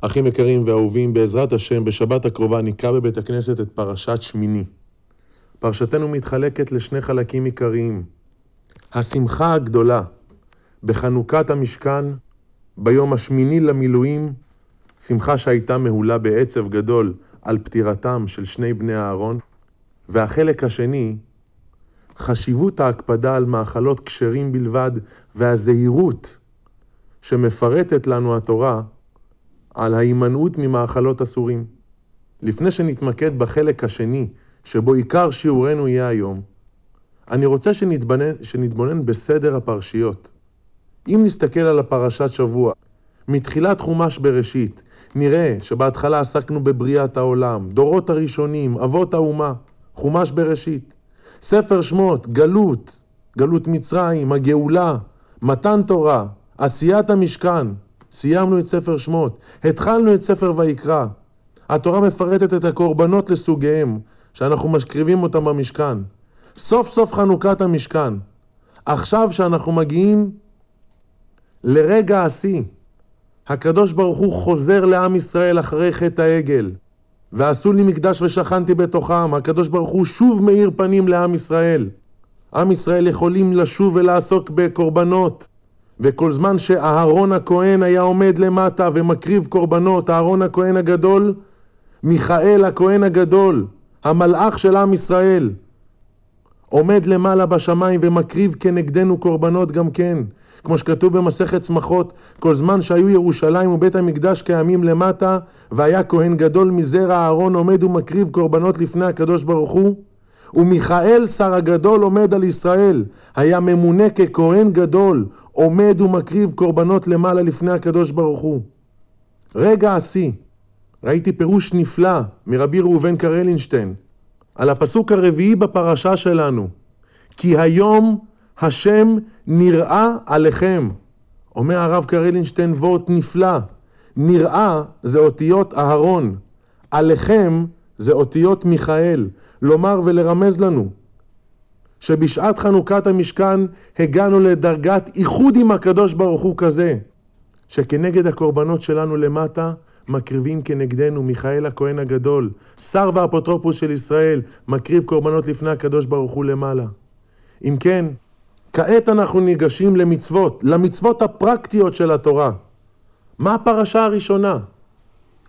אחים יקרים ואהובים, בעזרת השם, בשבת הקרובה נקרא בבית הכנסת את פרשת שמיני. פרשתנו מתחלקת לשני חלקים עיקריים. השמחה הגדולה בחנוכת המשכן ביום השמיני למילואים, שמחה שהייתה מהולה בעצב גדול על פטירתם של שני בני אהרון, והחלק השני, חשיבות ההקפדה על מאכלות כשרים בלבד והזהירות שמפרטת לנו התורה על ההימנעות ממאכלות אסורים. לפני שנתמקד בחלק השני, שבו עיקר שיעורנו יהיה היום, אני רוצה שנתבונן, שנתבונן בסדר הפרשיות. אם נסתכל על הפרשת שבוע, מתחילת חומש בראשית, נראה שבהתחלה עסקנו בבריאת העולם, דורות הראשונים, אבות האומה, חומש בראשית. ספר שמות, גלות, גלות מצרים, הגאולה, מתן תורה, עשיית המשכן, סיימנו את ספר שמות, התחלנו את ספר ויקרא. התורה מפרטת את הקורבנות לסוגיהם, שאנחנו משקריבים אותם במשכן. סוף סוף חנוכת המשכן. עכשיו שאנחנו מגיעים לרגע השיא, הקדוש ברוך הוא חוזר לעם ישראל אחרי חטא העגל. ועשו לי מקדש ושכנתי בתוכם. הקדוש ברוך הוא שוב מאיר פנים לעם ישראל. עם ישראל יכולים לשוב ולעסוק בקורבנות. וכל זמן שאהרון הכהן היה עומד למטה ומקריב קורבנות, אהרון הכהן הגדול, מיכאל הכהן הגדול, המלאך של עם ישראל, עומד למעלה בשמיים ומקריב כנגדנו קורבנות גם כן. כמו שכתוב במסכת צמחות, כל זמן שהיו ירושלים ובית המקדש קיימים למטה, והיה כהן גדול מזרע אהרון עומד ומקריב קורבנות לפני הקדוש ברוך הוא, ומיכאל שר הגדול עומד על ישראל, היה ממונה ככהן גדול, עומד ומקריב קורבנות למעלה לפני הקדוש ברוך הוא. רגע השיא, ראיתי פירוש נפלא מרבי ראובן קרלינשטיין על הפסוק הרביעי בפרשה שלנו, כי היום השם נראה עליכם. אומר הרב קרלינשטיין וורט נפלא, נראה זה אותיות אהרון, עליכם זה אותיות מיכאל, לומר ולרמז לנו שבשעת חנוכת המשכן הגענו לדרגת איחוד עם הקדוש ברוך הוא כזה, שכנגד הקורבנות שלנו למטה מקריבים כנגדנו מיכאל הכהן הגדול, שר ואפוטרופוס של ישראל, מקריב קורבנות לפני הקדוש ברוך הוא למעלה. אם כן, כעת אנחנו ניגשים למצוות, למצוות הפרקטיות של התורה. מה הפרשה הראשונה?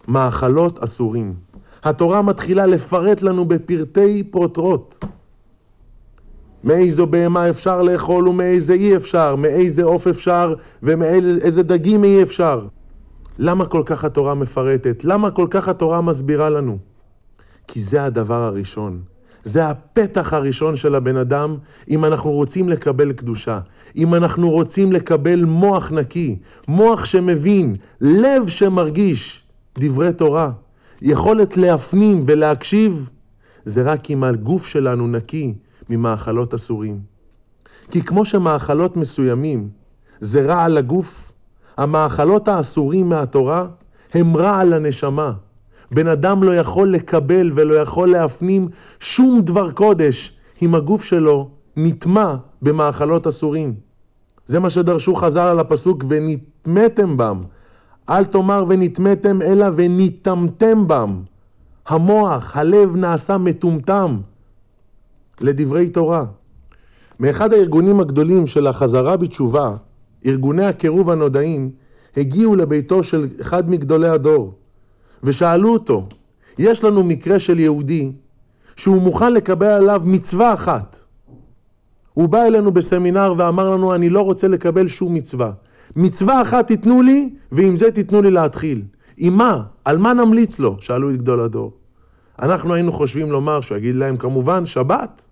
מאכלות אסורים. התורה מתחילה לפרט לנו בפרטי פרוטרוט. מאיזו בהמה אפשר לאכול ומאיזה אי אפשר, מאיזה עוף אפשר ומאיזה דגים אי אפשר. למה כל כך התורה מפרטת? למה כל כך התורה מסבירה לנו? כי זה הדבר הראשון. זה הפתח הראשון של הבן אדם אם אנחנו רוצים לקבל קדושה, אם אנחנו רוצים לקבל מוח נקי, מוח שמבין, לב שמרגיש דברי תורה, יכולת להפנים ולהקשיב, זה רק אם הגוף שלנו נקי ממאכלות אסורים. כי כמו שמאכלות מסוימים זה רע לגוף, המאכלות האסורים מהתורה הם רע לנשמה. בן אדם לא יכול לקבל ולא יכול להפנים שום דבר קודש אם הגוף שלו נטמע במאכלות אסורים. זה מה שדרשו חז"ל על הפסוק ונטמאתם בם. אל תאמר ונטמאתם אלא וניטמתם בם. המוח, הלב נעשה מטומטם לדברי תורה. מאחד הארגונים הגדולים של החזרה בתשובה, ארגוני הקירוב הנודעים, הגיעו לביתו של אחד מגדולי הדור. ושאלו אותו, יש לנו מקרה של יהודי שהוא מוכן לקבל עליו מצווה אחת. הוא בא אלינו בסמינר ואמר לנו, אני לא רוצה לקבל שום מצווה. מצווה אחת תיתנו לי, ועם זה תיתנו לי להתחיל. עם מה? על מה נמליץ לו? שאלו את גדול הדור. אנחנו היינו חושבים לומר שהוא יגיד להם כמובן שבת.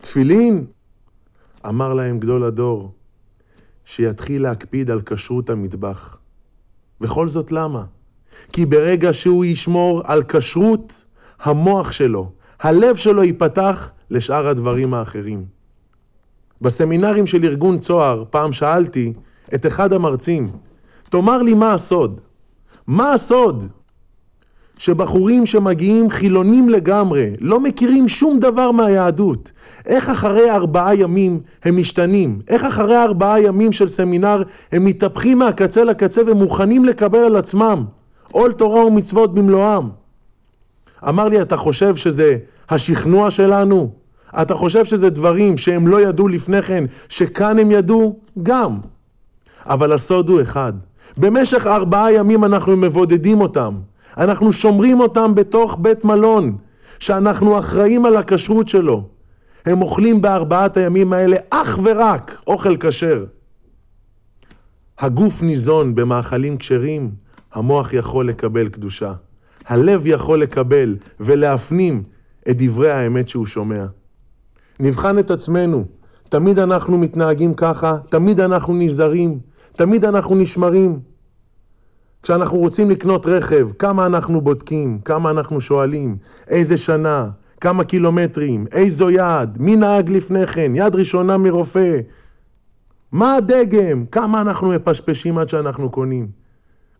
תפילין. אמר להם גדול הדור, שיתחיל להקפיד על כשרות המטבח. וכל זאת למה? כי ברגע שהוא ישמור על כשרות, המוח שלו, הלב שלו ייפתח לשאר הדברים האחרים. בסמינרים של ארגון צוהר, פעם שאלתי את אחד המרצים, תאמר לי מה הסוד? מה הסוד שבחורים שמגיעים חילונים לגמרי, לא מכירים שום דבר מהיהדות, איך אחרי ארבעה ימים הם משתנים? איך אחרי ארבעה ימים של סמינר הם מתהפכים מהקצה לקצה ומוכנים לקבל על עצמם עול תורה ומצוות במלואם? אמר לי, אתה חושב שזה השכנוע שלנו? אתה חושב שזה דברים שהם לא ידעו לפני כן, שכאן הם ידעו? גם. אבל הסוד הוא אחד. במשך ארבעה ימים אנחנו מבודדים אותם. אנחנו שומרים אותם בתוך בית מלון, שאנחנו אחראים על הכשרות שלו. הם אוכלים בארבעת הימים האלה אך ורק אוכל כשר. הגוף ניזון במאכלים כשרים, המוח יכול לקבל קדושה. הלב יכול לקבל ולהפנים את דברי האמת שהוא שומע. נבחן את עצמנו, תמיד אנחנו מתנהגים ככה, תמיד אנחנו נזהרים, תמיד אנחנו נשמרים. כשאנחנו רוצים לקנות רכב, כמה אנחנו בודקים, כמה אנחנו שואלים, איזה שנה, כמה קילומטרים, איזו יד, מי נהג לפני כן, יד ראשונה מרופא, מה הדגם, כמה אנחנו מפשפשים עד שאנחנו קונים.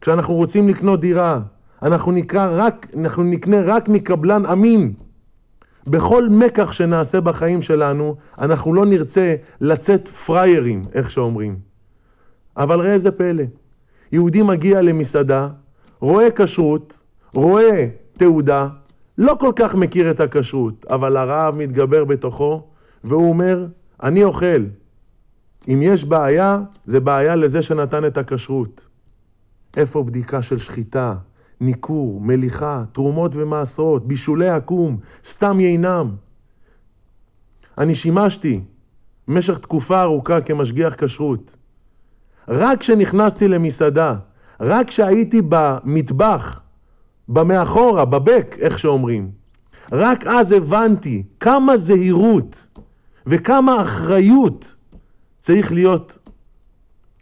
כשאנחנו רוצים לקנות דירה, אנחנו, נקרא רק, אנחנו נקנה רק מקבלן אמין. בכל מקח שנעשה בחיים שלנו, אנחנו לא נרצה לצאת פריירים, איך שאומרים. אבל ראה איזה פלא, יהודי מגיע למסעדה, רואה כשרות, רואה תעודה, לא כל כך מכיר את הכשרות, אבל הרעב מתגבר בתוכו, והוא אומר, אני אוכל. אם יש בעיה, זה בעיה לזה שנתן את הכשרות. איפה בדיקה של שחיטה, ניכור, מליחה, תרומות ומעשרות, בישולי עקום, סתם יינם? אני שימשתי במשך תקופה ארוכה כמשגיח כשרות. רק כשנכנסתי למסעדה, רק כשהייתי במטבח, במאחורה, בבק, איך שאומרים. רק אז הבנתי כמה זהירות וכמה אחריות צריך להיות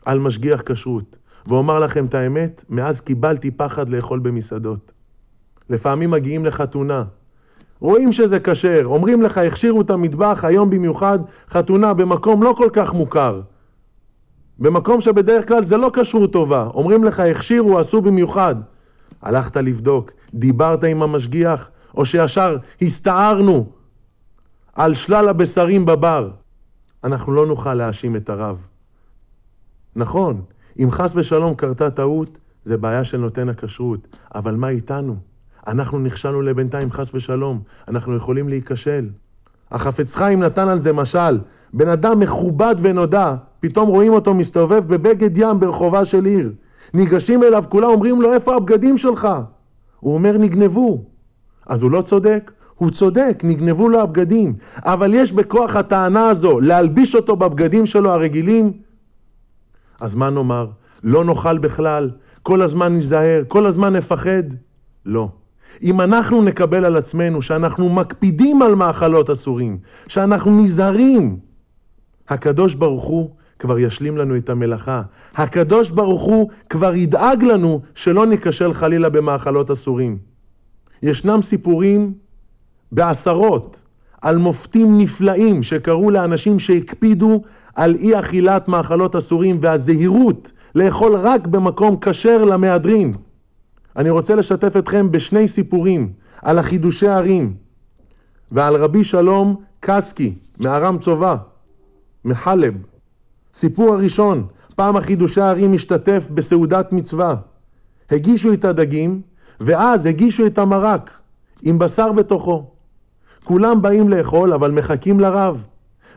על משגיח כשרות. ואומר לכם את האמת, מאז קיבלתי פחד לאכול במסעדות. לפעמים מגיעים לחתונה, רואים שזה כשר, אומרים לך, הכשירו את המטבח, היום במיוחד חתונה במקום לא כל כך מוכר. במקום שבדרך כלל זה לא כשרות טובה, אומרים לך, הכשירו, עשו במיוחד. הלכת לבדוק, דיברת עם המשגיח, או שישר הסתערנו על שלל הבשרים בבר. אנחנו לא נוכל להאשים את הרב. נכון, אם חס ושלום קרתה טעות, זה בעיה של נותן הכשרות, אבל מה איתנו? אנחנו נכשלנו לבינתיים חס ושלום, אנחנו יכולים להיכשל. החפץ חיים נתן על זה משל, בן אדם מכובד ונודע, פתאום רואים אותו מסתובב בבגד ים ברחובה של עיר. ניגשים אליו, כולם אומרים לו, איפה הבגדים שלך? הוא אומר, נגנבו. אז הוא לא צודק? הוא צודק, נגנבו לו הבגדים. אבל יש בכוח הטענה הזו להלביש אותו בבגדים שלו הרגילים? אז מה נאמר? לא נאכל בכלל, כל הזמן ניזהר, כל הזמן נפחד? לא. אם אנחנו נקבל על עצמנו שאנחנו מקפידים על מאכלות אסורים, שאנחנו נזהרים, הקדוש ברוך הוא כבר ישלים לנו את המלאכה. הקדוש ברוך הוא כבר ידאג לנו שלא ניכשל חלילה במאכלות אסורים. ישנם סיפורים בעשרות על מופתים נפלאים שקרו לאנשים שהקפידו על אי אכילת מאכלות אסורים והזהירות לאכול רק במקום כשר למהדרין. אני רוצה לשתף אתכם בשני סיפורים על החידושי ערים ועל רבי שלום קסקי מארם צובה, מחלב. סיפור הראשון, פעם החידושי הערים משתתף בסעודת מצווה. הגישו את הדגים, ואז הגישו את המרק, עם בשר בתוכו. כולם באים לאכול, אבל מחכים לרב.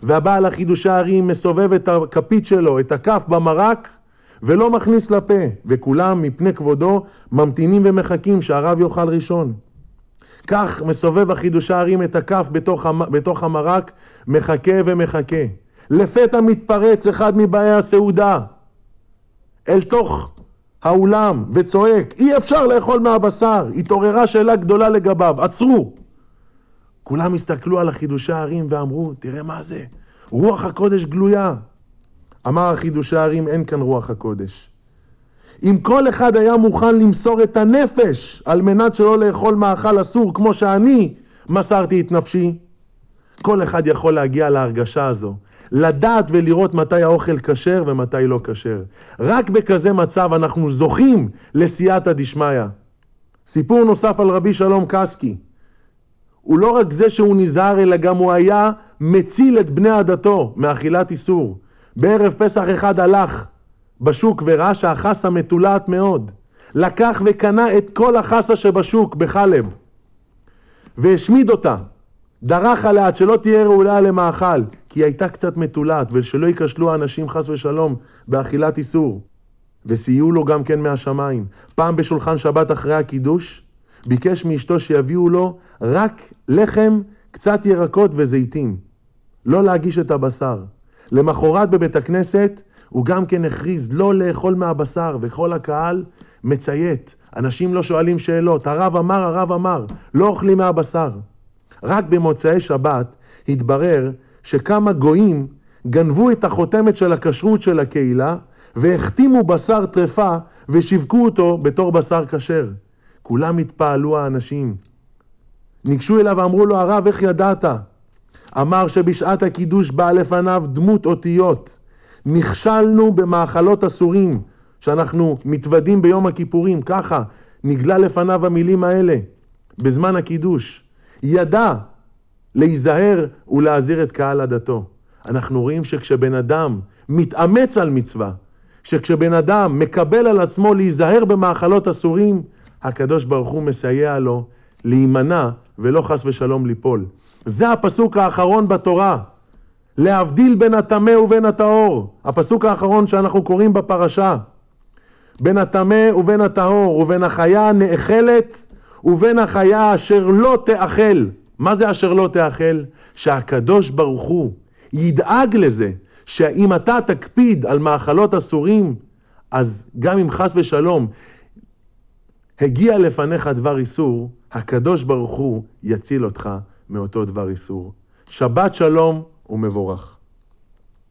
והבעל החידושי הערים מסובב את הכפית שלו, את הכף במרק, ולא מכניס לפה, וכולם מפני כבודו ממתינים ומחכים שהרב יאכל ראשון. כך מסובב החידושי הערים את הכף בתוך, בתוך המרק, מחכה ומחכה. לפתע מתפרץ אחד מבאי הסעודה אל תוך האולם וצועק, אי אפשר לאכול מהבשר. התעוררה שאלה גדולה לגביו, עצרו. כולם הסתכלו על החידושי הערים ואמרו, תראה מה זה, רוח הקודש גלויה. אמר החידושי הערים, אין כאן רוח הקודש. אם כל אחד היה מוכן למסור את הנפש על מנת שלא לאכול מאכל אסור כמו שאני מסרתי את נפשי, כל אחד יכול להגיע להרגשה הזו, לדעת ולראות מתי האוכל כשר ומתי לא כשר. רק בכזה מצב אנחנו זוכים לסייעתא דשמיא. סיפור נוסף על רבי שלום קסקי. הוא לא רק זה שהוא נזהר, אלא גם הוא היה מציל את בני עדתו מאכילת איסור. בערב פסח אחד הלך בשוק וראה שהחסה מתולעת מאוד. לקח וקנה את כל החסה שבשוק בחלב והשמיד אותה. דרך עליה עד שלא תהיה ראויה למאכל, כי היא הייתה קצת מתולעת, ושלא ייכשלו האנשים חס ושלום באכילת איסור. וסייעו לו גם כן מהשמיים. פעם בשולחן שבת אחרי הקידוש, ביקש מאשתו שיביאו לו רק לחם, קצת ירקות וזיתים. לא להגיש את הבשר. למחרת בבית הכנסת הוא גם כן הכריז לא לאכול מהבשר, וכל הקהל מציית. אנשים לא שואלים שאלות. הרב אמר, הרב אמר, לא אוכלים מהבשר. רק במוצאי שבת התברר שכמה גויים גנבו את החותמת של הכשרות של הקהילה והחתימו בשר טרפה ושיווקו אותו בתור בשר כשר. כולם התפעלו האנשים. ניגשו אליו ואמרו לו, הרב, איך ידעת? אמר שבשעת הקידוש באה לפניו דמות אותיות. נכשלנו במאכלות אסורים, שאנחנו מתוודים ביום הכיפורים, ככה נגלה לפניו המילים האלה, בזמן הקידוש. ידע להיזהר ולהזהיר את קהל עדתו. אנחנו רואים שכשבן אדם מתאמץ על מצווה, שכשבן אדם מקבל על עצמו להיזהר במאכלות אסורים, הקדוש ברוך הוא מסייע לו להימנע ולא חס ושלום ליפול. זה הפסוק האחרון בתורה, להבדיל בין הטמא ובין הטהור. הפסוק האחרון שאנחנו קוראים בפרשה. בין הטמא ובין הטהור, ובין החיה הנאכלת ובין החיה אשר לא תאכל. מה זה אשר לא תאכל? שהקדוש ברוך הוא ידאג לזה שאם אתה תקפיד על מאכלות אסורים, אז גם אם חס ושלום הגיע לפניך דבר איסור, הקדוש ברוך הוא יציל אותך מאותו דבר איסור. שבת שלום ומבורך.